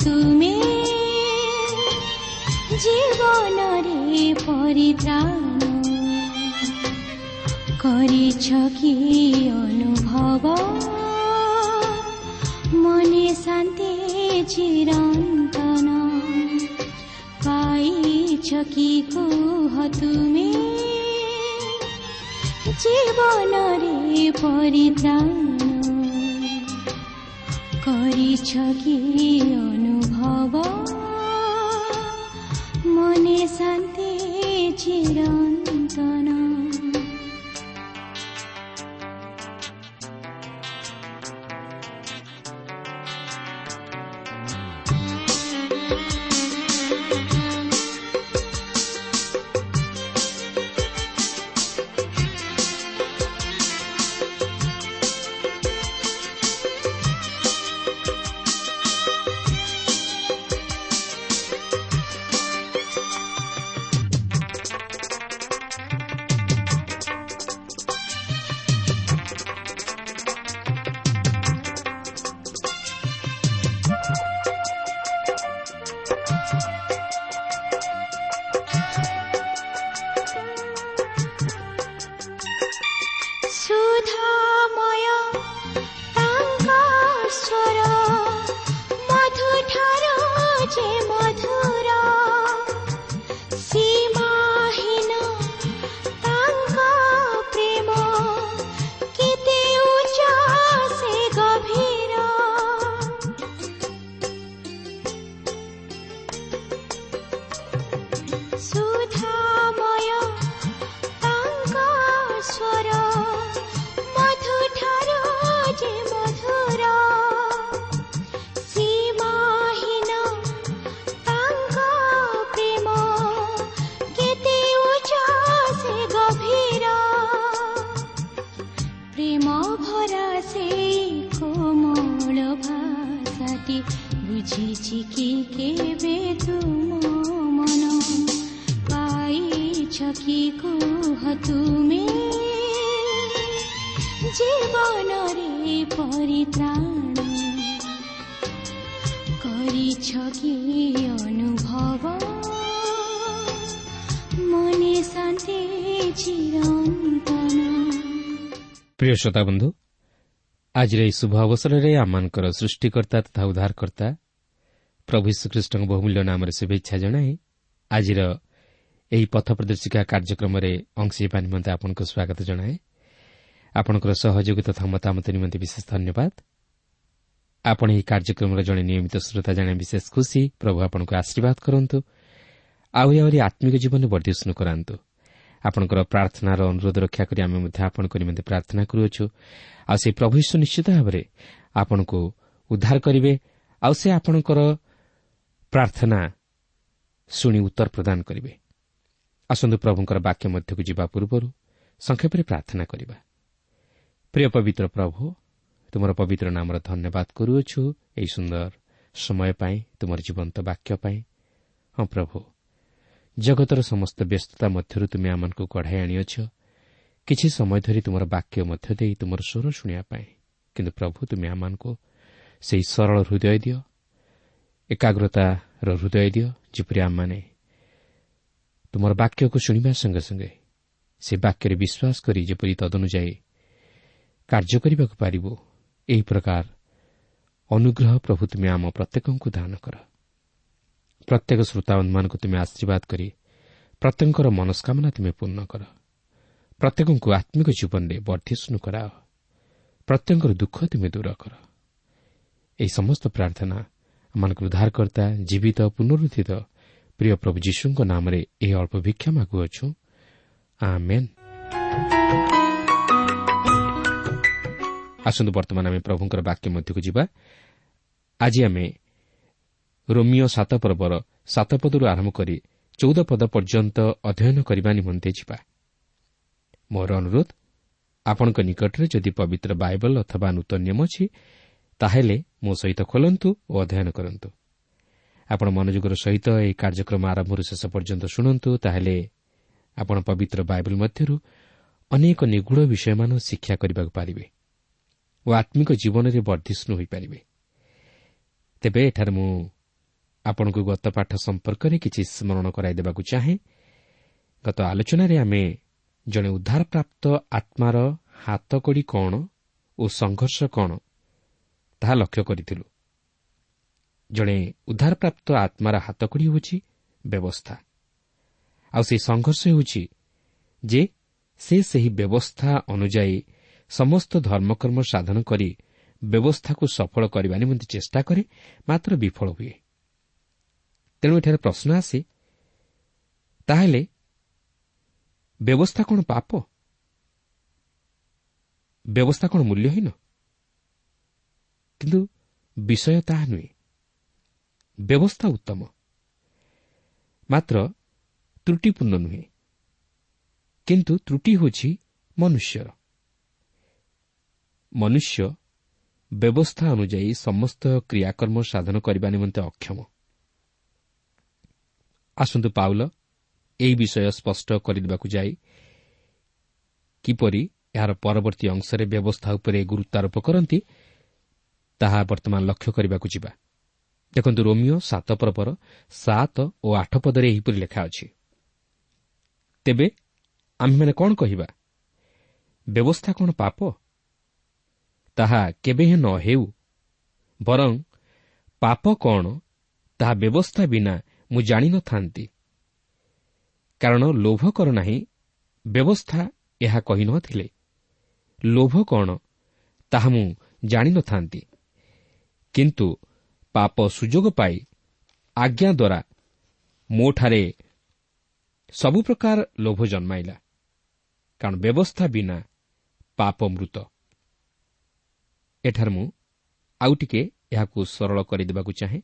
ତୁମେ ଜୀବନରେ ପରିତ୍ରାଣ କରିଛ କି ଅନୁଭବ ମନେ ଶାନ୍ତି ଚିରନ୍ତନ ପାଇଛ କି କୁହ ତୁମେ ଜୀବନରେ ପରିତ୍ରାଣ হব। মনে শান্তি চিরন্তনা। ଶାନ୍ତି ଚିରନ୍ତନ ଜୀବନରେ ପରିତ୍ରାଣ କରିଛ କି ଅନୁଭବ ମନେ ଶାନ୍ତି ଚିରନ୍ତନ ପ୍ରିୟ ଶ୍ରୋତା ବନ୍ଧୁ ଆଜିର ଏହି ଶୁଭ ଅବସରରେ ଆମମାନଙ୍କର ସୃଷ୍ଟିକର୍ତ୍ତା ତଥା ଉଦ୍ଧାରକର୍ତ୍ତା ପ୍ରଭୁ ଶ୍ରୀଖ୍ରୀଷ୍ଟଙ୍କ ବହୁମୂଲ୍ୟ ନାମରେ ଶୁଭେଚ୍ଛା ଜଣାଇ ଆଜିର ଏହି ପଥ ପ୍ରଦର୍ଶିକା କାର୍ଯ୍ୟକ୍ରମରେ ଅଂଶ ହେବା ନିମନ୍ତେ ଆପଣଙ୍କୁ ସ୍ୱାଗତ ଜଣାଏ। ଆପଣଙ୍କର ସହଯୋଗ ତଥା ମତାମତ ନିମନ୍ତେ ବିଶେଷ ଧନ୍ୟବାଦ। ଆପଣ ଏହି କାର୍ଯ୍ୟକ୍ରମର ଜଣେ ନିୟମିତ ଶ୍ରୋତା ଜାଣେ ବିଶେଷ ଖୁସି। ପ୍ରଭୁ ଆପଣଙ୍କୁ ଆଶୀର୍ବାଦ କରନ୍ତୁ। ଆହୁରି ଆହୁରି ଆତ୍ମିକ ଜୀବନ ବର୍ଦ୍ଧିଷ୍ଣୁ କରାନ୍ତୁ। ଆପଣଙ୍କର ପ୍ରାର୍ଥନାର ଅନୁରୋଧ ରକ୍ଷା କରି ଆମେ ମଧ୍ୟ ଆପଣଙ୍କ ନିମନ୍ତେ ପ୍ରାର୍ଥନା କରୁଅଛୁ। ଆଉ ସେ ପ୍ରଭୁ ଈଶ୍ୱର ନିଶ୍ଚିତ ଭାବରେ ଆପଣଙ୍କୁ ଉଦ୍ଧାର କରିବେ। ଆଉ ସେ ଆପଣଙ୍କର ପ୍ରାର୍ଥନା ଶୁଣି ଉତ୍ତର ପ୍ରଦାନ କରିବେ। ଆସନ୍ତୁ ପ୍ରଭୁଙ୍କର ବାକ୍ୟ ମଧ୍ୟକୁ ଯିବା ପୂର୍ବରୁ ସଂକ୍ଷେପରେ ପ୍ରାର୍ଥନା କରିବା। ପ୍ରିୟ ପବିତ୍ର ପ୍ରଭୁ ତୁମର ପବିତ୍ର ନାମର ଧନ୍ୟବାଦ କରୁଅଛୁ ଏହି ସୁନ୍ଦର ସମୟ ପାଇଁ ତୁମର ଜୀବନ୍ତ ବାକ୍ୟ ପାଇଁ। ହଁ ପ୍ରଭୁ ଜଗତର ସମସ୍ତ ବ୍ୟସ୍ତତା ମଧ୍ୟରୁ ତୁମେ ଆମମାନଙ୍କୁ କଢ଼ାଇ ଆଣିଅଛ। କିଛି ସମୟ ଧରି ତୁମର ବାକ୍ୟ ମଧ୍ୟ ଦେଇ ତୁମର ସ୍ୱର ଶୁଣିବା ପାଇଁ। କିନ୍ତୁ ପ୍ରଭୁ ତୁମେ ଆମମାନଙ୍କୁ ସେହି ସରଳ ହୃଦୟ ଦିଅ। ଏକାଗ୍ରତାର ହୃଦୟ ଦିଅ ଯେପରି ଆମମାନେ ତୁମର ବାକ୍ୟକୁ ଶୁଣିବା ସଙ୍ଗେ ସଙ୍ଗେ ସେ ବାକ୍ୟରେ ବିଶ୍ୱାସ କରି ଯେପରି ତଦନୁଯାୟୀ କାର୍ଯ୍ୟ କରିବାକୁ ପାରିବ ଏହି ପ୍ରକାର ଅନୁଗ୍ରହ ପ୍ରଭୁ ତୁମେ ଆମ ପ୍ରତ୍ୟେକଙ୍କୁ ଦାନ କର ପ୍ରତ୍ୟେକ ଶ୍ରୋତାବନ୍ଧମାନଙ୍କୁ ତୁମେ ଆଶୀର୍ବାଦ କରି ପ୍ରତ୍ୟେକଙ୍କର ମନସ୍କାମନା ତୁମେ ପୂର୍ଣ୍ଣ କର ପ୍ରତ୍ୟେକଙ୍କୁ ଆତ୍ମିକ ଜୀବନରେ ବର୍ଦ୍ଧିଷ୍ଣୁ କରାଅ ପ୍ରତ୍ୟେକଙ୍କର ଦୁଃଖ ତୁମେ ଦୂର କର ଏହି ସମସ୍ତ ପ୍ରାର୍ଥନା ଆମମାନଙ୍କର ଉଦ୍ଧାରକର୍ତ୍ତା ଜୀବିତ ପୁନରୁଦ୍ଧିତ। ପ୍ରିୟ ପ୍ରଭୁ ଯୀଶୁଙ୍କ ନାମରେ ଏହି ଅଳ୍ପ ଭିକ୍ଷା ମାଗୁଅଛୁ। ଆସନ୍ତୁ ବର୍ତ୍ତମାନ ଆମେ ପ୍ରଭୁଙ୍କର ବାକ୍ୟ ମଧ୍ୟକୁ ଯିବା। ଆଜି ଆମେ ରୋମିଓ ସାତ ପର୍ବର ସାତ ପଦରୁ ଆରମ୍ଭ କରି ଚଉଦ ପଦ ପର୍ଯ୍ୟନ୍ତ ଅଧ୍ୟୟନ କରିବା ନିମନ୍ତେ ଯିବା। ମୋର ଅନୁରୋଧ ଆପଣଙ୍କ ନିକଟରେ ଯଦି ପବିତ୍ର ବାଇବଲ ଅଥବା ନୂତନ ନିୟମ ଅଛି ତାହେଲେ ମୋ ସହିତ ଖୋଲନ୍ତୁ ଓ ଅଧ୍ୟୟନ କରନ୍ତୁ। ଆପଣ ମନୋଯୋଗର ସହିତ ଏହି କାର୍ଯ୍ୟକ୍ରମ ଆରମ୍ଭରୁ ଶେଷ ପର୍ଯ୍ୟନ୍ତ ଶୁଣନ୍ତୁ ତାହେଲେ ଆପଣ ପବିତ୍ର ବାଇବଲ ମଧ୍ୟରୁ ଅନେକ ନିଗୁଢ଼ ବିଷୟମାନ ଶିକ୍ଷା କରିବାକୁ ପାରିବେ ଓ ଆତ୍ମିକ ଜୀବନରେ ବର୍ଦ୍ଧିଷ୍ଣୁ ହୋଇପାରିବେ। ତେବେ ଏଠାରେ ମୁଁ ଆପଣଙ୍କୁ ଗତ ପାଠ ସମ୍ପର୍କରେ କିଛି ସ୍କରଣ କରାଇଦେବାକୁ ଚାହେଁ। ଗତ ଆଲୋଚନାରେ ଆମେ ଜଣେ ଉଦ୍ଧାରପ୍ରାପ୍ତ ଆତ୍ମାର ହାତକଡ଼ି କ'ଣ ଓ ସଂଘର୍ଷ କ'ଣ ତାହା ଲକ୍ଷ୍ୟ କରିଥିଲୁ। ଜଣେ ଉଦ୍ଧାରପ୍ରାପ୍ତ ଆତ୍ମାର ହାତକଡ଼ି ହେଉଛି ବ୍ୟବସ୍ଥା। ଆଉ ସେହି ସଂଘର୍ଷ ହେଉଛି ଯେ ସେ ସେହି ବ୍ୟବସ୍ଥା ଅନୁଯାୟୀ ସମସ୍ତ ଧର୍ମକର୍ମ ସାଧନ କରି ବ୍ୟବସ୍ଥାକୁ ସଫଳ କରିବା ନିମନ୍ତେ ଚେଷ୍ଟା କରେ ମାତ୍ର ବିଫଳ ହୁଏ। ତେଣୁ ଏଠାରେ ପ୍ରଶ୍ନ ଆସେ ତାହେଲେ ବ୍ୟବସ୍ଥା କ'ଣ ପାପ? ବ୍ୟବସ୍ଥା କ'ଣ ମୂଲ୍ୟହୀନ? କିନ୍ତୁ ବିଷୟ ତାହା ନୁହେଁ। ବ୍ୟବସ୍ଥା ଉତ୍ତମ। ମାତ୍ର ତ୍ରୁଟିପୂର୍ଣ୍ଣ ନୁହେଁ। କିନ୍ତୁ ତ୍ରୁଟି ହେଉଛି ମନୁଷ୍ୟର। ମନୁଷ୍ୟ ବ୍ୟବସ୍ଥା ଅନୁଯାୟୀ ସମସ୍ତ କ୍ରିୟାକର୍ମ ସାଧନ କରିବା ନିମନ୍ତେ ଅକ୍ଷମ। ଆସନ୍ତୁ ପାଉଲ ଏହି ବିଷୟ ସ୍ପଷ୍ଟ କରିଦେବାକୁ ଯାଇ କିପରି ଏହାର ପରବର୍ତ୍ତୀ ଅଂଶରେ ବ୍ୟବସ୍ଥା ଉପରେ ଗୁରୁତ୍ୱାରୋପ କରନ୍ତି ତାହା ବର୍ତ୍ତମାନ ଲକ୍ଷ୍ୟ କରିବାକୁ ଯିବା। ଦେଖନ୍ତୁ ରୋମିଓ ସାତ ପର୍ବର ସାତ ଓ ଆଠ ପଦରେ ଏହିପରି ଲେଖା ଅଛି। ତେବେ ଆମ୍ଭେମାନେ କ'ଣ କହିବା? ବ୍ୟବସ୍ଥା କ'ଣ ପାପ? ତାହା କେବେ ହେଁ ନ ହେଉ। ବରଂ ପାପ କ'ଣ ତାହା ବ୍ୟବସ୍ଥା ବିନା ମୁଁ ଜାଣିନଥାନ୍ତି କାରଣ ଲୋଭ କର ନାହିଁ ବ୍ୟବସ୍ଥା ଏହା କହିନଥିଲେ ଲୋଭ କ'ଣ ତାହା ମୁଁ ଜାଣିନଥାନ୍ତି କିନ୍ତୁ ପାପ ସୁଯୋଗ ପାଇ ଆଜ୍ଞା ଦ୍ୱାରା ମୋଠାରେ ସବୁ ପ୍ରକାର ଲୋଭ ଜନ୍ମାଇଲା। କାରଣ ବ୍ୟବସ୍ଥା ବିନା ପାପ ମୃତ। ଏଠାରେ ମୁଁ ଆଉ ଟିକେ ଏହାକୁ ସରଳ କରିଦେବାକୁ ଚାହେଁ।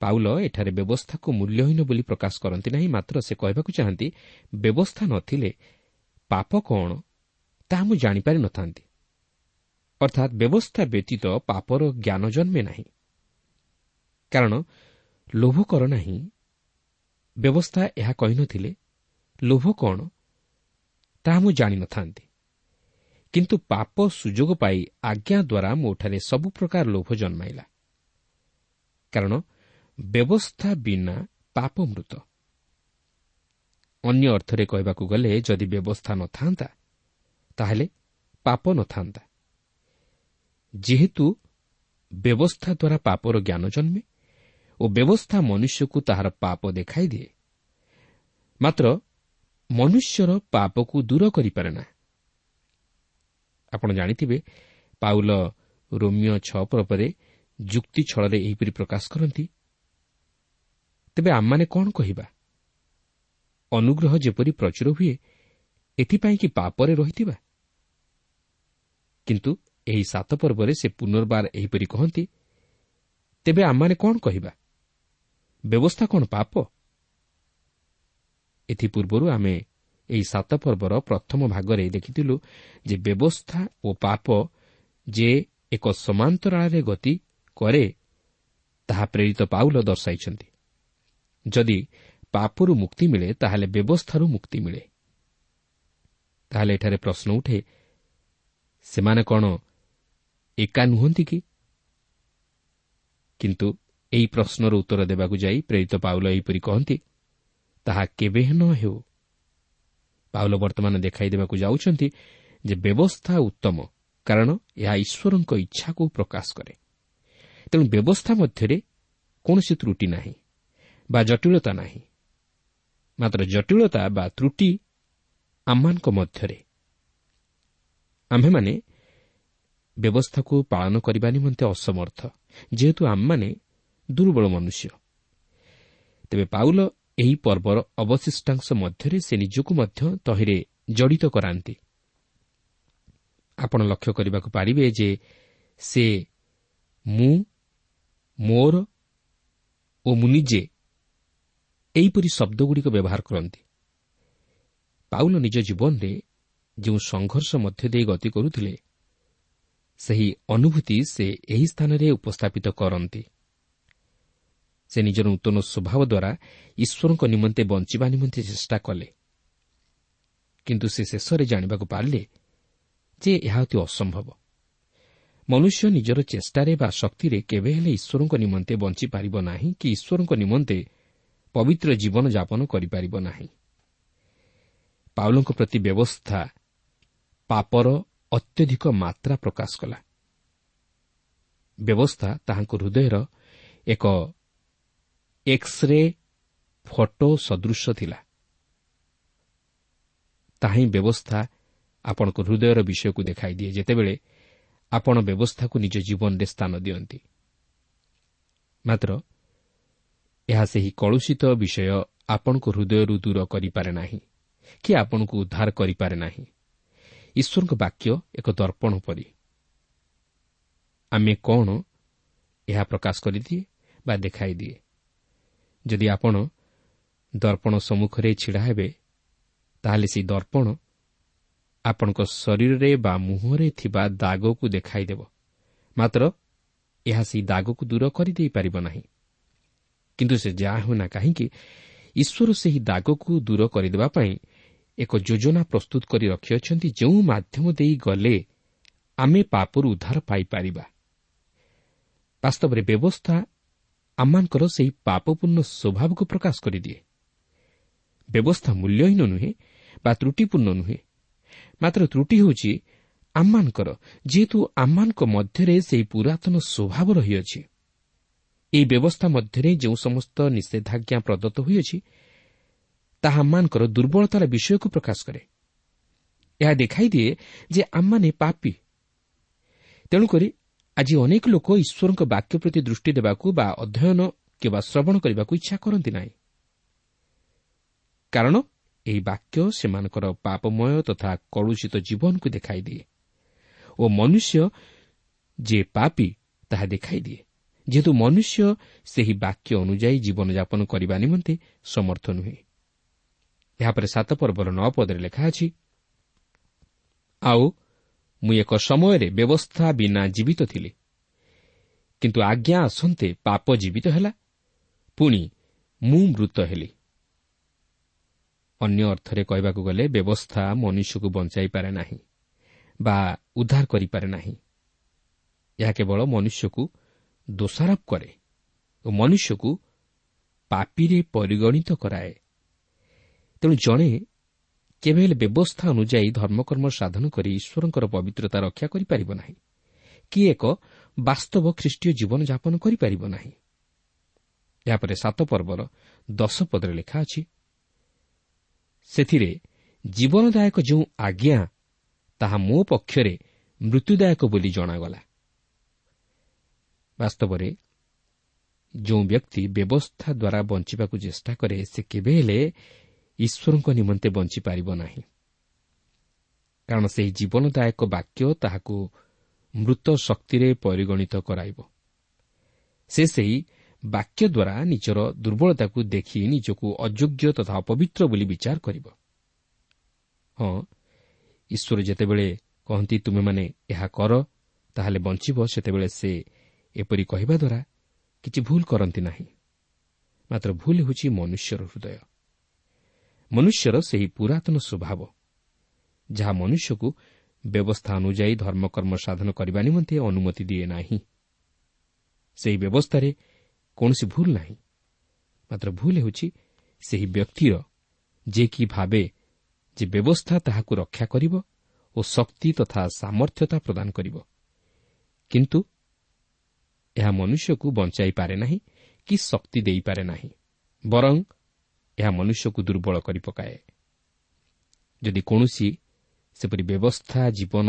ପାଉଲ ଏଠାରେ ବ୍ୟବସ୍ଥାକୁ ମୂଲ୍ୟହୀନ ବୋଲି ପ୍ରକାଶ କରନ୍ତି ନାହିଁ ମାତ୍ର ସେ କହିବାକୁ ଚାହାନ୍ତି ବ୍ୟବସ୍ଥା ନଥିଲେ ପାପ କ'ଣ ତାହା ମୁଁ ଜାଣିପାରିନଥାନ୍ତି ଅର୍ଥାତ୍ ବ୍ୟବସ୍ଥା ବ୍ୟତୀତ ପାପର ଜ୍ଞାନ ଜନ୍ମେ ନାହିଁ କାରଣ ଲୋଭ କର ନାହିଁ ବ୍ୟବସ୍ଥା ଏହା କହିନଥିଲେ ଲୋଭ କ'ଣ ତାହା ମୁଁ ଜାଣିନଥାନ୍ତି କିନ୍ତୁ ପାପ ସୁଯୋଗ ପାଇ ଆଜ୍ଞା ଦ୍ୱାରା ମୋଠାରେ ସବୁ ପ୍ରକାର ଲୋଭ ଜନ୍ମାଇଲା କାରଣ ବ୍ୟବସ୍ଥା ବିନା ପାପ ମୃତ ଅନ୍ୟ ଅର୍ଥରେ କହିବାକୁ ଗଲେ ଯଦି ବ୍ୟବସ୍ଥା ନଥାନ୍ତା ତାହେଲେ ପାପ ନଥାନ୍ତା ଯେହେତୁ ବ୍ୟବସ୍ଥା ଦ୍ୱାରା ପାପର ଜ୍ଞାନ ଜନ୍ମେ ଓ ବ୍ୟବସ୍ଥା ମନୁଷ୍ୟକୁ ତାହାର ପାପ ଦେଖାଇଦିଏ ମାତ୍ର ମନୁଷ୍ୟର ପାପକୁ ଦୂର କରିପାରେ ନା ଆପଣ ଜାଣିଥିବେ ପାଉଲ ରୋମିଓ ଛଅ ପର୍ବରେ ଯୁକ୍ତି ଛଳରେ ଏହିପରି ପ୍ରକାଶ କରନ୍ତି। ତେବେ ଆମମାନେ କ'ଣ କହିବା? ଅନୁଗ୍ରହ ଯେପରି ପ୍ରଚୁର ହୁଏ ଏଥିପାଇଁ କି ପାପରେ ରହିଥିବା? କିନ୍ତୁ ଏହି ସାତ ପର୍ବରେ ସେ ପୁନର୍ବାର ଏହିପରି କହନ୍ତି ତେବେ ଆମମାନେ କ'ଣ କହିବା? ବ୍ୟବସ୍ଥା କ'ଣ ପାପ? ଏଥିପୂର୍ବରୁ ଆମେ ଏହି ସାତ ପର୍ବର ପ୍ରଥମ ଭାଗରେ ଦେଖିଥିଲୁ ଯେ ବ୍ୟବସ୍ଥା ଓ ପାପ ଯେ ଏକ ସମାନ୍ତରାଳରେ ଗତି କରେ ତାହା ପ୍ରେରିତ ପାଉଲ ଦର୍ଶାଇଛନ୍ତି। ଯଦି ପାପରୁ ମୁକ୍ତି ମିଳେ ତାହେଲେ ବ୍ୟବସ୍ଥାରୁ ମୁକ୍ତି ମିଳେ। ତାହେଲେ ଏଠାରେ ପ୍ରଶ୍ନ ଉଠେ ସେମାନେ କ'ଣ ଏକା ନୁହନ୍ତି କି? କିନ୍ତୁ ଏହି ପ୍ରଶ୍ନର ଉତ୍ତର ଦେବାକୁ ଯାଇ ପ୍ରେରିତ ପାଉଲ ଏହିପରି କହନ୍ତି ତାହା କେବେ ନ ହେଉ। ପାଉଲ ବର୍ତ୍ତମାନ ଦେଖାଇ ଦେବାକୁ ଯାଉଛନ୍ତି ଯେ ବ୍ୟବସ୍ଥା ଉତ୍ତମ କାରଣ ଏହା ଈଶ୍ୱରଙ୍କ ଇଚ୍ଛାକୁ ପ୍ରକାଶ କରେ। ତେଣୁ ବ୍ୟବସ୍ଥା ମଧ୍ୟରେ କୌଣସି ତ୍ରୁଟି ନାହିଁ ବା ଜଟିଳତା ନାହିଁ। ମାତ୍ର ଜଟିଳତା ବା ତ୍ରୁଟି ଆମମାନଙ୍କ ମଧ୍ୟରେ। ଆମ୍ଭେମାନେ ବ୍ୟବସ୍ଥାକୁ ପାଳନ କରିବା ନିମନ୍ତେ ଅସମର୍ଥ ଯେହେତୁ ଆମମାନେ ଦୁର୍ବଳ ମନୁଷ୍ୟ। ତେବେ ପାଉଲ ଏହି ପର୍ବର ଅବଶିଷ୍ଟାଂଶ ମଧ୍ୟରେ ସେ ନିଜକୁ ମଧ୍ୟ ତହିଁରେ ଜଡ଼ିତ କରାନ୍ତି। ଆପଣ ଲକ୍ଷ୍ୟ କରିବାକୁ ପାରିବେ ଯେ ସେ ମୁଁ ମୋର ଓ ମୁଁ ନିଜେ ଏହିପରି ଶବ୍ଦଗୁଡ଼ିକ ବ୍ୟବହାର କରନ୍ତି। ପାଉଲ ନିଜ ଜୀବନରେ ଯେଉଁ ସଂଘର୍ଷ ମଧ୍ୟ ଦେଇ ଗତି କରୁଥିଲେ ସେହି ଅନୁଭୂତି ସେ ଏହି ସ୍ଥାନରେ ଉପସ୍ଥାପିତ କରନ୍ତି। ସେ ନିଜର ନୂତନ ସ୍ୱଭାବ ଦ୍ୱାରା ଈଶ୍ୱରଙ୍କ ନିମନ୍ତେ ବଞ୍ଚିବା ନିମନ୍ତେ ଚେଷ୍ଟା କଲେ। କିନ୍ତୁ ସେ ଶେଷରେ ଜାଣିବାକୁ ପାରିଲେ ଯେ ଏହା ଅତି ଅସମ୍ଭବ। ମନୁଷ୍ୟ ନିଜର ଚେଷ୍ଟାରେ ବା ଶକ୍ତିରେ କେବେ ହେଲେ ଈଶ୍ୱରଙ୍କ ନିମନ୍ତେ ବଞ୍ଚିପାରିବ ନାହିଁ କି ଈଶ୍ୱରଙ୍କ ନିମନ୍ତେ ପବିତ୍ର ଜୀବନଯାପନ କରିପାରିବ ନାହିଁ। ପାଉଲଙ୍କ ପ୍ରତି ବ୍ୟବସ୍ଥା ପାପର ଅତ୍ୟଧିକ ମାତ୍ରା ପ୍ରକାଶ କଲା। ବ୍ୟବସ୍ଥା ତାହାଙ୍କ ହୃଦୟର ଏକ ଏକ୍ସରେ ଫଟୋ ସଦୃଶ ଥିଲା। ତାହା ବ୍ୟବସ୍ଥା ଆପଣଙ୍କ ହୃଦୟର ବିଷୟକୁ ଦେଖାଇଦିଏ ଯେତେବେଳେ ଆପଣ ବ୍ୟବସ୍ଥାକୁ ନିଜ ଜୀବନରେ ସ୍ଥାନ ଦିଅନ୍ତି। ମାତ୍ର ଏହା ସେହି କଳୁଷିତ ବିଷୟ ଆପଣଙ୍କ ହୃଦୟରୁ ଦୂର କରିପାରେ ନାହିଁ କି ଆପଣଙ୍କୁ ଉଦ୍ଧାର କରିପାରେ ନାହିଁ। ଈଶ୍ୱରଙ୍କ ବାକ୍ୟ ଏକ ଦର୍ପଣ ପରି। ଆମେ କ'ଣ ଏହା ପ୍ରକାଶ କରିଦିଏ ବା ଦେଖାଇଦିଏ? ଯଦି ଆପଣ ଦର୍ପଣ ସମ୍ମୁଖରେ ଛିଡ଼ା ହେବେ ତାହେଲେ ସେହି ଦର୍ପଣ ଆପଣଙ୍କ ଶରୀରରେ ବା ମୁହଁରେ ଥିବା ଦାଗକୁ ଦେଖାଇଦେବ। ମାତ୍ର ଏହା ସେହି ଦାଗକୁ ଦୂର କରିଦେଇପାରିବ ନାହିଁ। କିନ୍ତୁ ସେ ଯାହା ହେଉନା କାହିଁକି ଈଶ୍ୱର ସେହି ଦାଗକୁ ଦୂର କରିଦେବା ପାଇଁ ଏକ ଯୋଜନା ପ୍ରସ୍ତୁତ କରି ରଖିଅଛନ୍ତି ଯେଉଁ ମାଧ୍ୟମ ଦେଇ ଗଲେ ଆମେ ପାପରୁ ଉଦ୍ଧାର ପାଇପାରିବା। ବାସ୍ତବରେ ବ୍ୟବସ୍ଥା ଆମମାନଙ୍କର ସେହି ପାପପୂର୍ଣ୍ଣ ସ୍ୱଭାବକୁ ପ୍ରକାଶ କରିଦିଏ। ବ୍ୟବସ୍ଥା ମୂଲ୍ୟହୀନ ନୁହେଁ ବା ତ୍ରୁଟିପୂର୍ଣ୍ଣ ନୁହେଁ। ମାତ୍ର ତ୍ରୁଟି ହେଉଛି ଆମମାନଙ୍କର ଯେହେତୁ ଆମମାନଙ୍କ ମଧ୍ୟରେ ସେହି ପୁରାତନ ସ୍ୱଭାବ ରହିଅଛି। ଏହି ବ୍ୟବସ୍ଥା ମଧ୍ୟରେ ଯେଉଁ ସମସ୍ତ ନିଷେଧାଜ୍ଞା ପ୍ରଦତ୍ତ ହୋଇଅଛି ତାହା ଆମମାନଙ୍କର ଦୁର୍ବଳତାର ବିଷୟକୁ ପ୍ରକାଶ କରେ। ଏହା ଦେଖାଇଦିଏ ଯେ ଆମମାନେ ପାପି। ତେଣୁକରି ଆଜି ଅନେକ ଲୋକ ଈଶ୍ୱରଙ୍କ ବାକ୍ୟ ପ୍ରତି ଦୃଷ୍ଟି ଦେବାକୁ ବା ଅଧ୍ୟୟନ କିମ୍ବା ଶ୍ରବଣ କରିବାକୁ ଇଚ୍ଛା କରନ୍ତି ନାହିଁ। କାରଣ ଏହି ବାକ୍ୟ ସେମାନଙ୍କର ପାପମୟ ତଥା କଳୁଷିତ ଜୀବନକୁ ଦେଖାଇଦିଏ ଓ ମନୁଷ୍ୟ ଯିଏ ପାପି ତାହା ଦେଖାଇଦିଏ। ଯେହେତୁ ମନୁଷ୍ୟ ସେହି ବାକ୍ୟ ଅନୁଯାୟୀ ଜୀବନଯାପନ କରିବା ନିମନ୍ତେ ସମର୍ଥ ନୁହେଁ। ଏହାପରେ ସାତ ପର୍ବର ନଅ ପଦରେ ଲେଖା ଅଛି ଆଉ ମୁଁ ଏକ ସମୟରେ ବ୍ୟବସ୍ଥା ବିନା ଜୀବିତ ଥିଲି। କିନ୍ତୁ ଆଜ୍ଞା ଆସନ୍ତେ ପାପ ଜୀବିତ ହେଲା ପୁଣି ମୁଁ ମୃତ ହେଲି। ଅନ୍ୟ ଅର୍ଥରେ କହିବାକୁ ଗଲେ ବ୍ୟବସ୍ଥା ମନୁଷ୍ୟକୁ ବଞ୍ଚାଇପାରେ ନାହିଁ ବା ଉଦ୍ଧାର କରିପାରେ ନାହିଁ। ଏହା କେବଳ ମନୁଷ୍ୟକୁ ଦୋଷାରୋପ କରେ ଓ ମନୁଷ୍ୟକୁ ପାପିରେ ପରିଗଣିତ କରାଏ। ତେଣୁ ଜଣେ କେବେ ହେଲେ ବ୍ୟବସ୍ଥା ଅନୁଯାୟୀ ଧର୍ମକର୍ମ ସାଧନ କରି ଈଶ୍ୱରଙ୍କର ପବିତ୍ରତା ରକ୍ଷା କରିପାରିବ ନାହିଁ। କି ଏକ ବାସ୍ତବ ଖ୍ରୀଷ୍ଟୀୟ ଜୀବନଯାପନ କରିପାରିବ ନାହିଁ। ଏହାପରେ ସାତ ପର୍ବର ଦଶ ପଦରେ ଲେଖା ଅଛି ସେଥିରେ ଜୀବନଦାୟକ ଯେଉଁ ଆଜ୍ଞା ତାହା ମୋ ପକ୍ଷରେ ମୃତ୍ୟୁଦାୟକ ବୋଲି ଜଣାଗଲା। ବାସ୍ତବରେ ଯେଉଁ ବ୍ୟକ୍ତି ବ୍ୟବସ୍ଥା ଦ୍ୱାରା ବଞ୍ଚିବାକୁ ଚେଷ୍ଟା କରେ ସେ କେବେ ହେଲେ ଈଶ୍ୱରଙ୍କ ନିମନ୍ତେ ବଞ୍ଚିପାରିବ ନାହିଁ। କାରଣ ସେହି ଜୀବନଦାୟକ ବାକ୍ୟ ତାହାକୁ ମୃତ ଶକ୍ତିରେ ପରିଗଣିତ କରାଇବ। ସେ ସେହି ବାକ୍ୟ ଦ୍ୱାରା ନିଜର ଦୁର୍ବଳତାକୁ ଦେଖି ନିଜକୁ ଅଯୋଗ୍ୟ ତଥା ଅପବିତ୍ର ବୋଲି ବିଚାର କରିବ। ହଁ ଈଶ୍ୱର ଯେତେବେଳେ କହନ୍ତି ତୁମେମାନେ ଏହା କର ତାହେଲେ ବଞ୍ଚିବ ସେତେବେଳେ ସେ ଏପରି କହିବା ଦ୍ୱାରା କିଛି ଭୁଲ କରନ୍ତି ନାହିଁ। ମାତ୍ର ଭୁଲ ହେଉଛି ମନୁଷ୍ୟର ହୃଦୟ। ମନୁଷ୍ୟର ସେହି ପୁରାତନ ସ୍ୱଭାବ ଯାହା ମନୁଷ୍ୟକୁ ବ୍ୟବସ୍ଥା ଅନୁଯାୟୀ ଧର୍ମକର୍ମ ସାଧନ କରିବା ନିମନ୍ତେ ଅନୁମତି ଦିଏ ନାହିଁ। ସେହି ବ୍ୟବସ୍ଥାରେ କୌଣସି ଭୁଲ ନାହିଁ। ମାତ୍ର ଭୁଲ ହେଉଛି ସେହି ବ୍ୟକ୍ତିର ଯେ କି ଭାବେ ଯେ ବ୍ୟବସ୍ଥା ତାହାକୁ ରକ୍ଷା କରିବ ଓ ଶକ୍ତି ତଥା ସାମର୍ଥ୍ୟତା ପ୍ରଦାନ କରିବ। କିନ୍ତୁ ଏହା ମନୁଷ୍ୟକୁ ବଞ୍ଚାଇ ପାରେ ନାହିଁ କି ଶକ୍ତି ଦେଇପାରେ ନାହିଁ। ବରଂ ଏହା ମନୁଷ୍ୟକୁ ଦୁର୍ବଳ କରିପକାଏ ଯଦି କୌଣସି ସେପରି ବ୍ୟବସ୍ଥା ଜୀବନ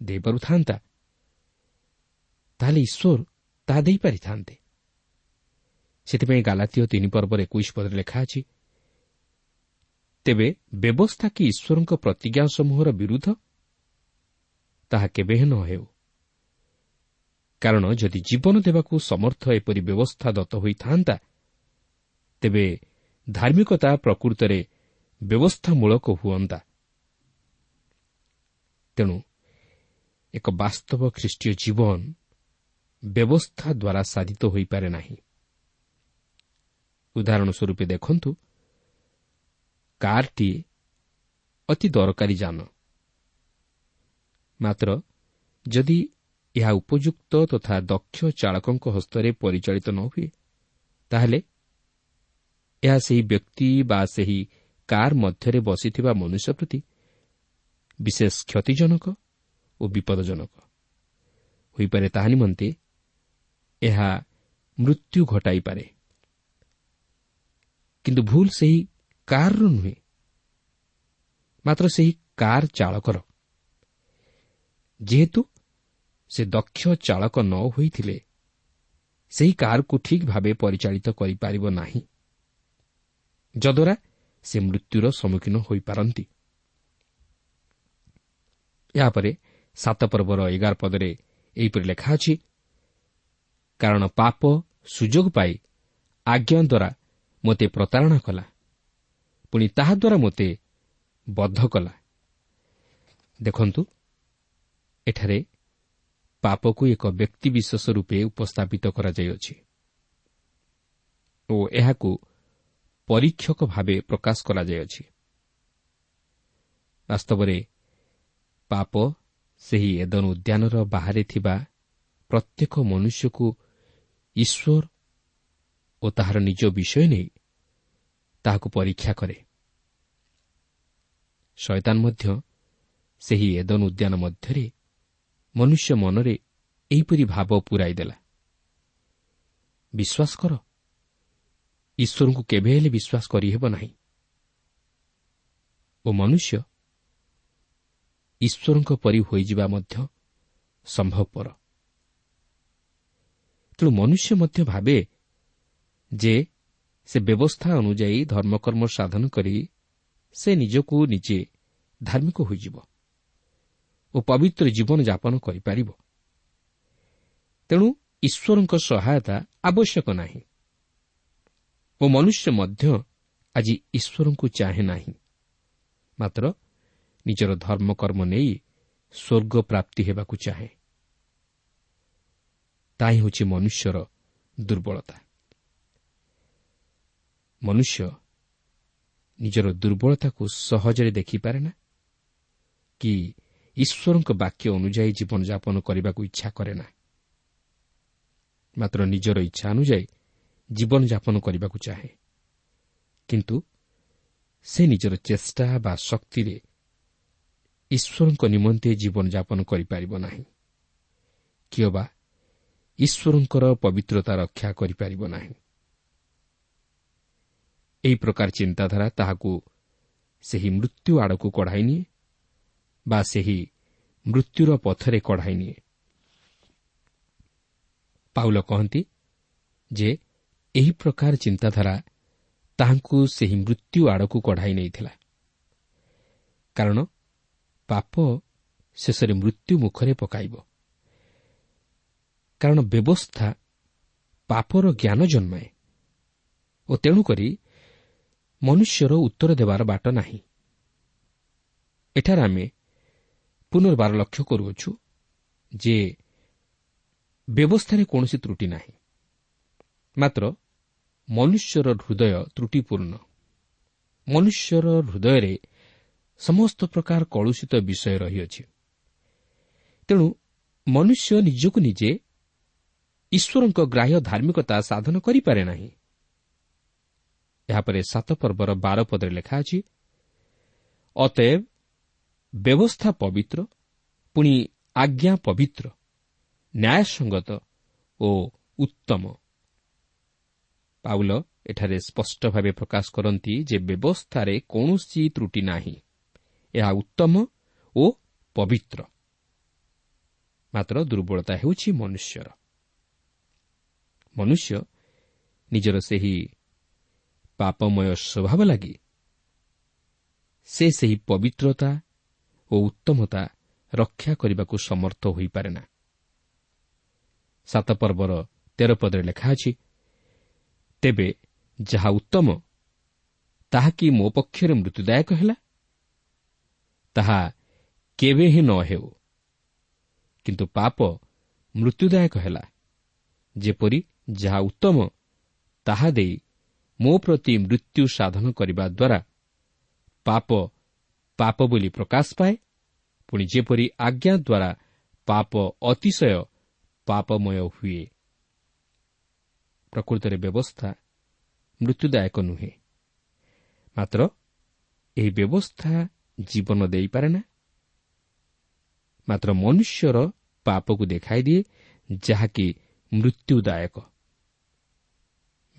ଦେଇପାରୁଥାନ୍ତା ତାହେଲେ ଈଶ୍ୱର ତାହା ଦେଇପାରିଥାନ୍ତେ। ସେଥିପାଇଁ ଗାଲାତୀୟ ତିନି ପର୍ବରେ ଏକୋଇଶ ପଦରେ ଲେଖା ଅଛି ତେବେ ବ୍ୟବସ୍ଥା କି ଈଶ୍ୱରଙ୍କ ପ୍ରତିଜ୍ଞା ସମୂହର ବିରୁଦ୍ଧ? ତାହା କେବେ ନ ହେଉ କାରଣ ଯଦି ଜୀବନ ଦେବାକୁ ସମର୍ଥ ଏପରି ବ୍ୟବସ୍ଥା ଦତ୍ତ ହୋଇଥାନ୍ତା ତେବେ ଧାର୍ମିକତା ପ୍ରକୃତରେ ବ୍ୟବସ୍ଥାମୂଳକ ହୁଅନ୍ତା। ତେଣୁ ଏକ ବାସ୍ତବ ଖ୍ରୀଷ୍ଟୀୟ ଜୀବନ ବ୍ୟବସ୍ଥା ଦ୍ୱାରା ସାଧିତ ହୋଇପାରେ ନାହିଁ। ଉଦାହରଣ ସ୍ୱରୂପ ଦେଖନ୍ତୁ କାର୍ଟିଏ ଅତି ଦରକାରୀ ଯାନ। ମାତ୍ର ଯଦି ଏହା ଉପଯୁକ୍ତ ତଥା ଦକ୍ଷ ଚାଳକଙ୍କ ହସ୍ତରେ ପରିଚାଳିତ ନ ହୁଏ ତାହେଲେ ଏହା ସେହି ବ୍ୟକ୍ତି ବା ସେହି କାର୍ ମଧ୍ୟରେ ବସିଥିବା ମନୁଷ୍ୟ ପ୍ରତି ବିଶେଷ କ୍ଷତିଜନକ ଓ ବିପଦଜନକ। ହୋଇପାରେ ତାହା ନିମନ୍ତେ ଏହା ମୃତ୍ୟୁ ଘଟାଇପାରେ। କିନ୍ତୁ ଭୁଲ ସେହି କାର୍ର ନୁହେଁ ମାତ୍ର ସେହି କାର୍ ଚାଳକର। ଯେହେତୁ ସେ ଦକ୍ଷ ଚାଳକ ନ ହୋଇଥିଲେ ସେହି କାର୍କୁ ଠିକ୍ ଭାବେ ପରିଚାଳିତ କରିପାରିବ ନାହିଁ। ଯଦ୍ୱାରା ସେ ମୃତ୍ୟୁର ସମ୍ମୁଖୀନ ହୋଇପାରନ୍ତି। ଏହାପରେ ସାତ ପର୍ବର ଏଗାର ପଦରେ ଏହିପରି ଲେଖା ଅଛି କାରଣ ପାପ ସୁଯୋଗ ପାଇ ଆଜ୍ଞା ଦ୍ୱାରା ମୋତେ ପ୍ରତାରଣା କଲା ପୁଣି ତାହାଦ୍ୱାରା ମୋତେ ବଦ୍ଧ କଲା। ଦେଖନ୍ତୁ ଏଠାରେ ପାପକୁ ଏକ ବ୍ୟକ୍ତିବିଶେଷ ରୂପେ ଉପସ୍ଥାପିତ କରାଯାଇଅଛି ଓ ଏହାକୁ ପରୀକ୍ଷକ ଭାବେ ପ୍ରକାଶ କରାଯାଇଅଛି ବାସ୍ତବରେ ପାପ ସେହି ଏଦନ ଉଦ୍ୟାନର ବାହାରେ ଥିବା ପ୍ରତ୍ୟେକ ମନୁଷ୍ୟକୁ ଈଶ୍ୱର ଓ ତାହାର ନିଜ ବିଷୟ ନେଇ ତାହାକୁ ପରୀକ୍ଷା କରେ ଶୟତାନ ମଧ୍ୟ ସେହି ଏଦନ ଉଦ୍ୟାନ ମଧ୍ୟରେ ମନୁଷ୍ୟ ମନରେ ଏହିପରି ଭାବ ପୂରାଇ ଦେଲା ବିଶ୍ୱାସ କର ଈଶ୍ୱରଙ୍କୁ କେବେ ହେଲେ ବିଶ୍ୱାସ କରିହେବ ନାହିଁ। ଓ ମନୁଷ୍ୟ ଈଶ୍ୱରଙ୍କ ପରି ହୋଇଯିବା ମଧ୍ୟ ସମ୍ଭବପର। ତେଣୁ ମନୁଷ୍ୟ ମଧ୍ୟ ଭାବେ ଯେ ସେ ବ୍ୟବସ୍ଥା ଅନୁଯାୟୀ ଧର୍ମକର୍ମ ସାଧନ କରି ସେ ନିଜକୁ ନିଜେ ଧାର୍ମିକ ହୋଇଯିବ ଓ ପବିତ୍ର ଜୀବନଯାପନ କରିପାରିବ। ତେଣୁ ଈଶ୍ୱରଙ୍କ ସହାୟତା ଆବଶ୍ୟକ ନାହିଁ। ଓ ମନୁଷ୍ୟ ମଧ୍ୟ ଆଜି ଈଶ୍ୱରଙ୍କୁ ଚାହେଁ ନାହିଁ। ମାତ୍ର ନିଜର ଧର୍ମକର୍ମ ନେଇ ସ୍ୱର୍ଗ ପ୍ରାପ୍ତି ହେବାକୁ ଚାହେଁ। ତାହା ହେଉଛି ମନୁଷ୍ୟର ଦୁର୍ବଳତା। ମନୁଷ୍ୟ ନିଜର ଦୁର୍ବଳତାକୁ ସହଜରେ ଦେଖିପାରେ ନା? କି ଈଶ୍ୱରଙ୍କ ବାକ୍ୟ ଅନୁଯାୟୀ ଜୀବନଯାପନ କରିବାକୁ ଇଚ୍ଛା କରେ ନା? ମାତ୍ର ନିଜର ଇଚ୍ଛା ଅନୁଯାୟୀ ଜୀବନଯାପନ କରିବାକୁ ଚାହେଁ। କିନ୍ତୁ ସେ ନିଜର ଚେଷ୍ଟା ବା ଶକ୍ତିରେ ଈଶ୍ୱରଙ୍କ ନିମନ୍ତେ ଜୀବନଯାପନ କରିପାରିବ ନାହିଁ। କିଏ ବା ଈଶ୍ୱରଙ୍କର ପବିତ୍ରତା ରକ୍ଷା କରିପାରିବ ନାହିଁ। ଏହି ପ୍ରକାର ଚିନ୍ତାଧାରା ତାହାକୁ ସେହି ମୃତ୍ୟୁ ଆଡ଼କୁ କଢ଼ାଇ ନିଏ ବା ସେହି ମୃତ୍ୟୁର ପଥରେ କଢ଼ାଇ ନିଏ। ପାଉଲ କହନ୍ତି ଯେ ଏହି ପ୍ରକାର ଚିନ୍ତାଧାରା ତାହାଙ୍କୁ ସେହି ମୃତ୍ୟୁ ଆଡ଼କୁ କଢ଼ାଇ ନେଇଥିଲା। କାରଣ ପାପ ଶେଷରେ ମୃତ୍ୟୁ ମୁଖରେ ପକାଇବ। କାରଣ ବ୍ୟବସ୍ଥା ପାପର ଜ୍ଞାନ ଜନ୍ମାଏ ଓ ତେଣୁକରି ମନୁଷ୍ୟର ଉତ୍ତର ଦେବାର ବାଟ ନାହିଁ। ଏଠାରେ ଆମେ ପୁନର୍ବାର ଲକ୍ଷ୍ୟ କରୁଅଛୁ ଯେ ବ୍ୟବସ୍ଥାରେ କୌଣସି ତ୍ରୁଟି ନାହିଁ। ମାତ୍ର ମନୁଷ୍ୟର ହୃଦୟ ତ୍ରୁଟିପୂର୍ଣ୍ଣ। ମନୁଷ୍ୟର ହୃଦୟରେ ସମସ୍ତ ପ୍ରକାର କଳୁଷିତ ବିଷୟ ରହିଅଛି। ତେଣୁ ମନୁଷ୍ୟ ନିଜକୁ ନିଜେ ଈଶ୍ୱରଙ୍କ ଗ୍ରାହ୍ୟ ଧାର୍ମିକତା ସାଧନ କରିପାରେ ନାହିଁ। ଏହାପରେ ସାତ ପର୍ବର ବାର ପଦରେ ଲେଖା ଅଛି ଅତଏବ ବ୍ୟବସ୍ଥା ପବିତ୍ର ପୁଣି ଆଜ୍ଞା ପବିତ୍ର ନ୍ୟାୟସଙ୍ଗତ ଓ ଉତ୍ତମ। ପାଉଲ ଏଠାରେ ସ୍ପଷ୍ଟ ଭାବେ ପ୍ରକାଶ କରନ୍ତି ଯେ ବ୍ୟବସ୍ଥାରେ କୌଣସି ତ୍ରୁଟି ନାହିଁ। ଏହା ଉତ୍ତମ ଓ ପବିତ୍ର। ମାତ୍ର ଦୁର୍ବଳତା ହେଉଛି ମନୁଷ୍ୟର। ମନୁଷ୍ୟ ନିଜର ସେହି ପାପମୟ ସ୍ୱଭାବ ଲାଗି ସେ ସେହି ପବିତ୍ରତା ଓ ଉତ୍ତମତା ରକ୍ଷା କରିବାକୁ ସମର୍ଥ ହୋଇପାରେ ନା ସାତ ପର୍ବର ତେର ପଦରେ ଲେଖା ଅଛି ତେବେ ଯାହା ଉତ୍ତମ ତାହା କି ମୋ ପକ୍ଷରେ ମୃତ୍ୟୁଦାୟକ ହେଲା? ତାହା କେବେ ହିଁ ନ ହେଉ। କିନ୍ତୁ ପାପ ମୃତ୍ୟୁଦାୟକ ହେଲା। ଯେପରି ଯାହା ଉତ୍ତମ ତାହା ଦେଇ ମୋ ପ୍ରତି ମୃତ୍ୟୁ ସାଧନ କରିବା ଦ୍ୱାରା ପାପ ପାପ ବୋଲି ପ୍ରକାଶ ପାଏ ପୁଣି ଯେପରି ଆଜ୍ଞା ଦ୍ୱାରା ପାପ ଅତିଶୟ ପାପମୟ ହୁଏ। ପ୍ରକୃତରେ ବ୍ୟବସ୍ଥା ମୃତ୍ୟୁଦାୟକ ନୁହେଁ। ମାତ୍ର ଏହି ବ୍ୟବସ୍ଥା ଜୀବନ ଦେଇପାରେ ନା? ମାତ୍ର ମନୁଷ୍ୟର ପାପକୁ ଦେଖାଇଦିଏ ଯାହାକି ମୃତ୍ୟୁଦାୟକ।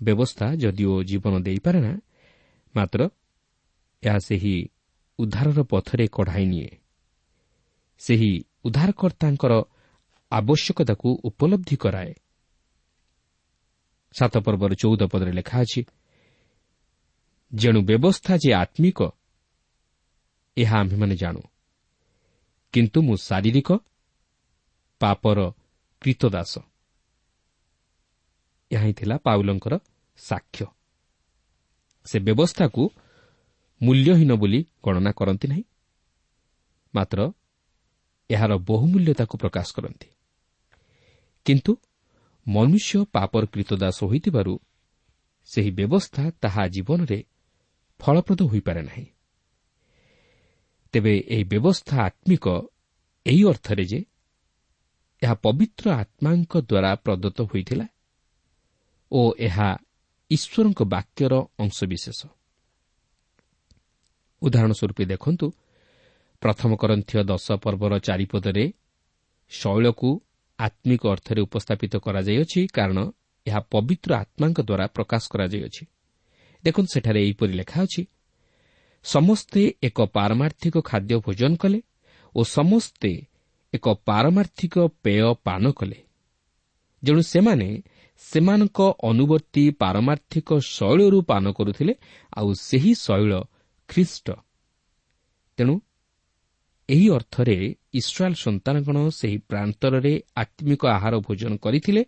ବ୍ୟବସ୍ଥା ଯଦିଓ ଜୀବନ ଦେଇପାରେ ନା ମାତ୍ର ଏହା ସେହି ଉଦ୍ଧାରର ପଥରେ କଢ଼ାଇ ନିଏ। ସେହି ଉଦ୍ଧାରକର୍ତ୍ତାଙ୍କର ଆବଶ୍ୟକତାକୁ ଉପଲବ୍ଧି କରାଏ। ସାତ ପର୍ବର ଚଉଦ ପଦରେ ଲେଖା ଅଛି ଯେଣୁ ବ୍ୟବସ୍ଥା ଯେ ଆତ୍ମିକ ଏହା ଆମ୍ଭେମାନେ ଜାଣୁ। କିନ୍ତୁ ମୁଁ ଶାରୀରିକ ପାପର କ୍ରୀତଦାସ। ଏହା ହିଁ ଥିଲା ପାଉଲଙ୍କର ସାକ୍ଷ୍ୟ। ସେ ବ୍ୟବସ୍ଥାକୁ ମୂଲ୍ୟହୀନ ବୋଲି ଗଣନା କରନ୍ତି ନାହିଁ ମାତ୍ର ଏହାର ବହୁମୂଲ୍ୟତାକୁ ପ୍ରକାଶ କରନ୍ତି। କିନ୍ତୁ ମନୁଷ୍ୟ ପାପର କ୍ରୀତଦାସ ହୋଇଥିବାରୁ ସେହି ବ୍ୟବସ୍ଥା ତାହା ଜୀବନରେ ଫଳପ୍ରଦ ହୋଇପାରେ ନାହିଁ। ତେବେ ଏହି ବ୍ୟବସ୍ଥା ଆତ୍ମିକ ଏହି ଅର୍ଥରେ ଯେ ଏହା ପବିତ୍ର ଆତ୍ମାଙ୍କ ଦ୍ୱାରା ପ୍ରଦତ୍ତ ହୋଇଥିଲା ଓ ଏହା ଈଶ୍ୱରଙ୍କ ବାକ୍ୟର ଅଂଶବିଶେଷ। ଉଦାହରଣ ସ୍ୱରୂପ ଦେଖନ୍ତୁ ପ୍ରଥମ କରନ୍ଥୀୟ ଦଶ ପର୍ବର ଚାରିପଦରେ ଶୈଳକୁ ଆତ୍ମିକ ଅର୍ଥରେ ଉପସ୍ଥାପିତ କରାଯାଇଅଛି କାରଣ ଏହା ପବିତ୍ର ଆତ୍ମାଙ୍କ ଦ୍ୱାରା ପ୍ରକାଶ କରାଯାଇଅଛି। ଦେଖନ୍ତୁ ସେଠାରେ ଏହିପରି ଲେଖା ଅଛି ସମସ୍ତେ ଏକ ପାରମାର୍ଥିକ ଖାଦ୍ୟ ଭୋଜନ କଲେ ଓ ସମସ୍ତେ ଏକ ପାରମାର୍ଥିକ ପେୟ ପାନ କଲେ। ଯେଣୁ ସେମାନେ ସେମାନଙ୍କ ଅନୁବର୍ତ୍ତୀ ପାରମାର୍ଥିକ ଶୈଳରୁ ପାନ କରୁଥିଲେ ଆଉ ସେହି ଶୈଳ ଖ୍ରୀଷ୍ଟ। ତେଣୁ ଏହି ଅର୍ଥରେ ଇସ୍ରାଏଲ୍ ସନ୍ତାନଗଣ ସେହି ପ୍ରାନ୍ତରରେ ଆତ୍ମିକ ଆହାର ଭୋଜନ କରିଥିଲେ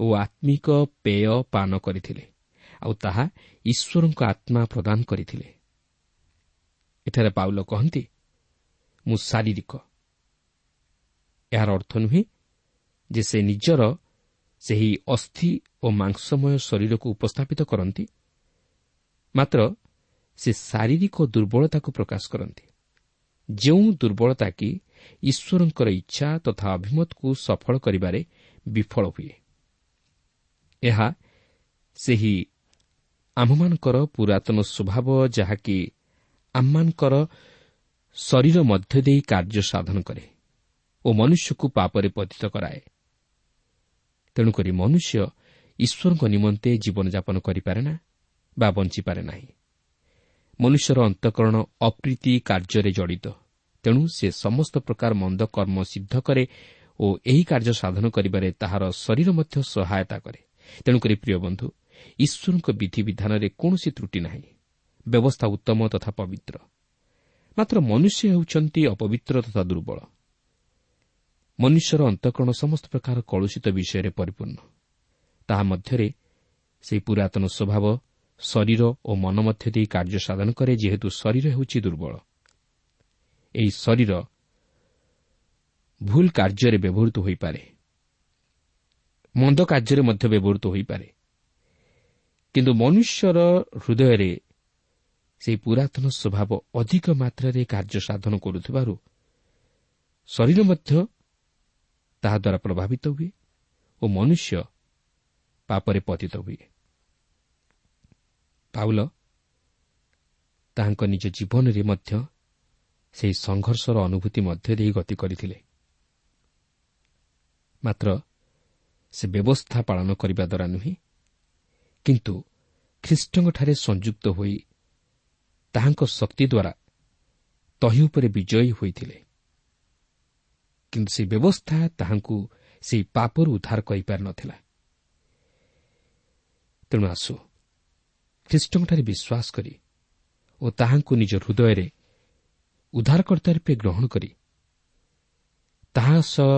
ଓ ଆତ୍ମିକ ପେୟ ପାନ କରିଥିଲେ ଆଉ ତାହା ଈଶ୍ୱରଙ୍କ ଆତ୍ମା ପ୍ରଦାନ କରିଥିଲେ। ଏଠାରେ ପାଉଲ କହନ୍ତି ମୁଁ ଶାରୀରିକ। ଏହାର ଅର୍ଥ ନୁହେଁ ଯେ ସେ ନିଜର ସେହି ଅସ୍ଥି ଓ ମାଂସମୟ ଶରୀରକୁ ଉପସ୍ଥାପିତ କରନ୍ତି ମାତ୍ର ସେ ଶାରୀରିକ ଦୁର୍ବଳତାକୁ ପ୍ରକାଶ କରନ୍ତି। ଯେଉଁ ଦୁର୍ବଳତା କି ଈଶ୍ୱରଙ୍କର ଇଚ୍ଛା ତଥା ଅଭିମତକୁ ସଫଳ କରିବାରେ ବିଫଳ ହୁଏ। ଏହା ସେହି ଆମ୍ଭମାନଙ୍କର ପୁରାତନ ସ୍ୱଭାବ ଯାହାକି ଆମମାନଙ୍କର ଶରୀର ମଧ୍ୟ ଦେଇ କାର୍ଯ୍ୟ ସାଧନ କରେ ଓ ମନୁଷ୍ୟକୁ ପାପରେ ପତିତ କରାଏ। ତେଣୁକରି ମନୁଷ୍ୟ ଈଶ୍ୱରଙ୍କ ନିମନ୍ତେ ଜୀବନଯାପନ କରିପାରେ ନା ବା ବଞ୍ଚିପାରେ ନାହିଁ ମନୁଷ୍ୟର ଅନ୍ତଃକରଣ ଅପ୍ରୀତି କାର୍ଯ୍ୟରେ ଜଡ଼ିତ। ତେଣୁ ସେ ସମସ୍ତ ପ୍ରକାର ମନ୍ଦ କର୍ମ ସିଦ୍ଧ କରେ ଓ ଏହି କାର୍ଯ୍ୟ ସାଧନ କରିବାରେ ତାହାର ଶରୀର ମଧ୍ୟ ସହାୟତା କରେ। ତେଣୁକରି ପ୍ରିୟ ବନ୍ଧୁ ଈଶ୍ୱରଙ୍କ ବିଧିବିଧାନରେ କୌଣସି ତ୍ରୁଟି ନାହିଁ। ବ୍ୟବସ୍ଥା ଉତ୍ତମ ତଥା ପବିତ୍ର। ମାତ୍ର ମନୁଷ୍ୟ ହେଉଛନ୍ତି ଅପବିତ୍ର ତଥା ଦୁର୍ବଳ। ମନୁଷ୍ୟର ଅନ୍ତଃକରଣ ସମସ୍ତ ପ୍ରକାର କଳୁଷିତ ବିଷୟରେ ପରିପୂର୍ଣ୍ଣ। ତାହା ମଧ୍ୟରେ ସେହି ପୁରାତନ ସ୍ୱଭାବ ଶରୀର ଓ ମନ ମଧ୍ୟ ଦେଇ କାର୍ଯ୍ୟ ସାଧନ କରେ ଯେହେତୁ ଶରୀର ହେଉଛି ଦୁର୍ବଳ। ଏହି ଶରୀର ଭୁଲ କାର୍ଯ୍ୟରେ ବ୍ୟବହୃତ ହୋଇପାରେ। ମନ୍ଦ କାର୍ଯ୍ୟରେ ମଧ୍ୟ ବ୍ୟବହୃତ ହୋଇପାରେ। କିନ୍ତୁ ମନୁଷ୍ୟର ହୃଦୟରେ ସେହି ପୁରାତନ ସ୍ୱଭାବ ଅଧିକ ମାତ୍ରାରେ କାର୍ଯ୍ୟ ସାଧନ କରୁଥିବାରୁ ଶରୀର ମଧ୍ୟ ତାହାଦ୍ୱାରା ପ୍ରଭାବିତ ହୁଏ ଓ ମନୁଷ୍ୟ ପାପରେ ପତିତ ହୁଏ। ପାଉଲ ତାହାଙ୍କ ନିଜ ଜୀବନରେ ମଧ୍ୟ ସେହି ସଂଘର୍ଷର ଅନୁଭୂତି ମଧ୍ୟ ଦେଇ ଗତି କରିଥିଲେ। ମାତ୍ର ସେ ବ୍ୟବସ୍ଥା ପାଳନ କରିବା ଦ୍ୱାରା ନୁହେଁ କିନ୍ତୁ ଖ୍ରୀଷ୍ଟଙ୍କଠାରେ ସଂଯୁକ୍ତ ହୋଇ ତାହାଙ୍କ ଶକ୍ତି ଦ୍ୱାରା ତହି ଉପରେ ବିଜୟୀ ହୋଇଥିଲେ। କିନ୍ତୁ ସେହି ବ୍ୟବସ୍ଥା ତାହାଙ୍କୁ ସେହି ପାପରୁ ଉଦ୍ଧାର କରିପାରିନଥିଲା। ତେଣୁ ଆସୁ ଖ୍ରୀଷ୍ଟଙ୍କଠାରେ ବିଶ୍ୱାସ କରି ଓ ତାହାଙ୍କୁ ନିଜ ହୃଦୟରେ ଉଦ୍ଧାରକର୍ତ୍ତା ରୂପେ ଗ୍ରହଣ କରି ତାହା ସହ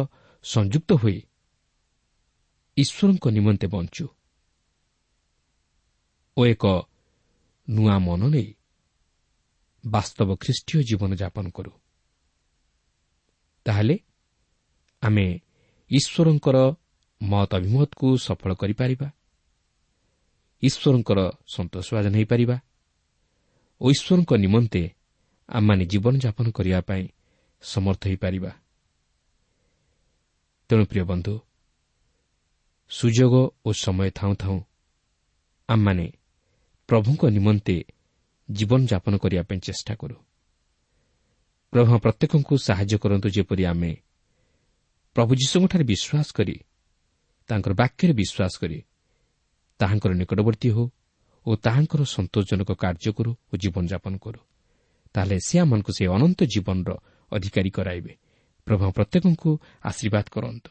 ସଂଯୁକ୍ତ ହୋଇ ଈଶ୍ୱରଙ୍କ ନିମନ୍ତେ ବଞ୍ଚୁ ଓ ଏକ ନୂଆ ମନ ନେଇ ବାସ୍ତବ ଖ୍ରୀଷ୍ଟୀୟ ଜୀବନଯାପନ କରୁ। ତାହେଲେ ଆମେ ଈଶ୍ୱରଙ୍କର ମତ ଅଭିମତକୁ ସଫଳ କରିପାରିବା। ଈଶ୍ୱରଙ୍କର ସନ୍ତୋଷବାଦନ ହୋଇପାରିବା। ଓ ଈଶ୍ୱରଙ୍କ ନିମନ୍ତେ ଆମମାନେ ଜୀବନଯାପନ କରିବା ପାଇଁ ସମର୍ଥ ହୋଇପାରିବା। ତେଣୁ ପ୍ରିୟ ବନ୍ଧୁ ସୁଯୋଗ ଓ ସମୟ ଥାଉଁ ଥାଉଁ ଆମମାନେ ପ୍ରଭୁଙ୍କ ନିମନ୍ତେ ଜୀବନଯାପନ କରିବା ପାଇଁ ଚେଷ୍ଟା କରୁ। ପ୍ରଭୁ ପ୍ରତ୍ୟେକଙ୍କୁ ସାହାଯ୍ୟ କରନ୍ତୁ ଯେପରି ଆମେ ପ୍ରଭୁ ଯୀଶୁଙ୍କଠାରେ ବିଶ୍ୱାସ କରି ତାଙ୍କର ବାକ୍ୟରେ ବିଶ୍ୱାସ କରି ତାହାଙ୍କର ନିକଟବର୍ତ୍ତୀ ହେଉ ଓ ତାହାଙ୍କର ସନ୍ତୋଷଜନକ କାର୍ଯ୍ୟ କରୁ ଓ ଜୀବନଯାପନ କରୁ ତାହେଲେ ସେ ଆମମାନଙ୍କୁ ସେ ଅନନ୍ତ ଜୀବନର ଅଧିକାରୀ କରାଇବେ। ପ୍ରଭୁ ପ୍ରତ୍ୟେକଙ୍କୁ ଆଶୀର୍ବାଦ କରନ୍ତୁ।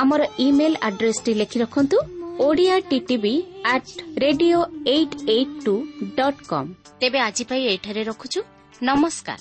ଆମର ଇମେଲ ଆଡ୍ରେସଟି ଲେଖି ରଖନ୍ତୁ Odia TTV at radio eight eight two dot com ତେବେ ଆଜି ପାଇଁ ଏଇଠାରେ ରଖୁଛୁ। ନମସ୍କାର।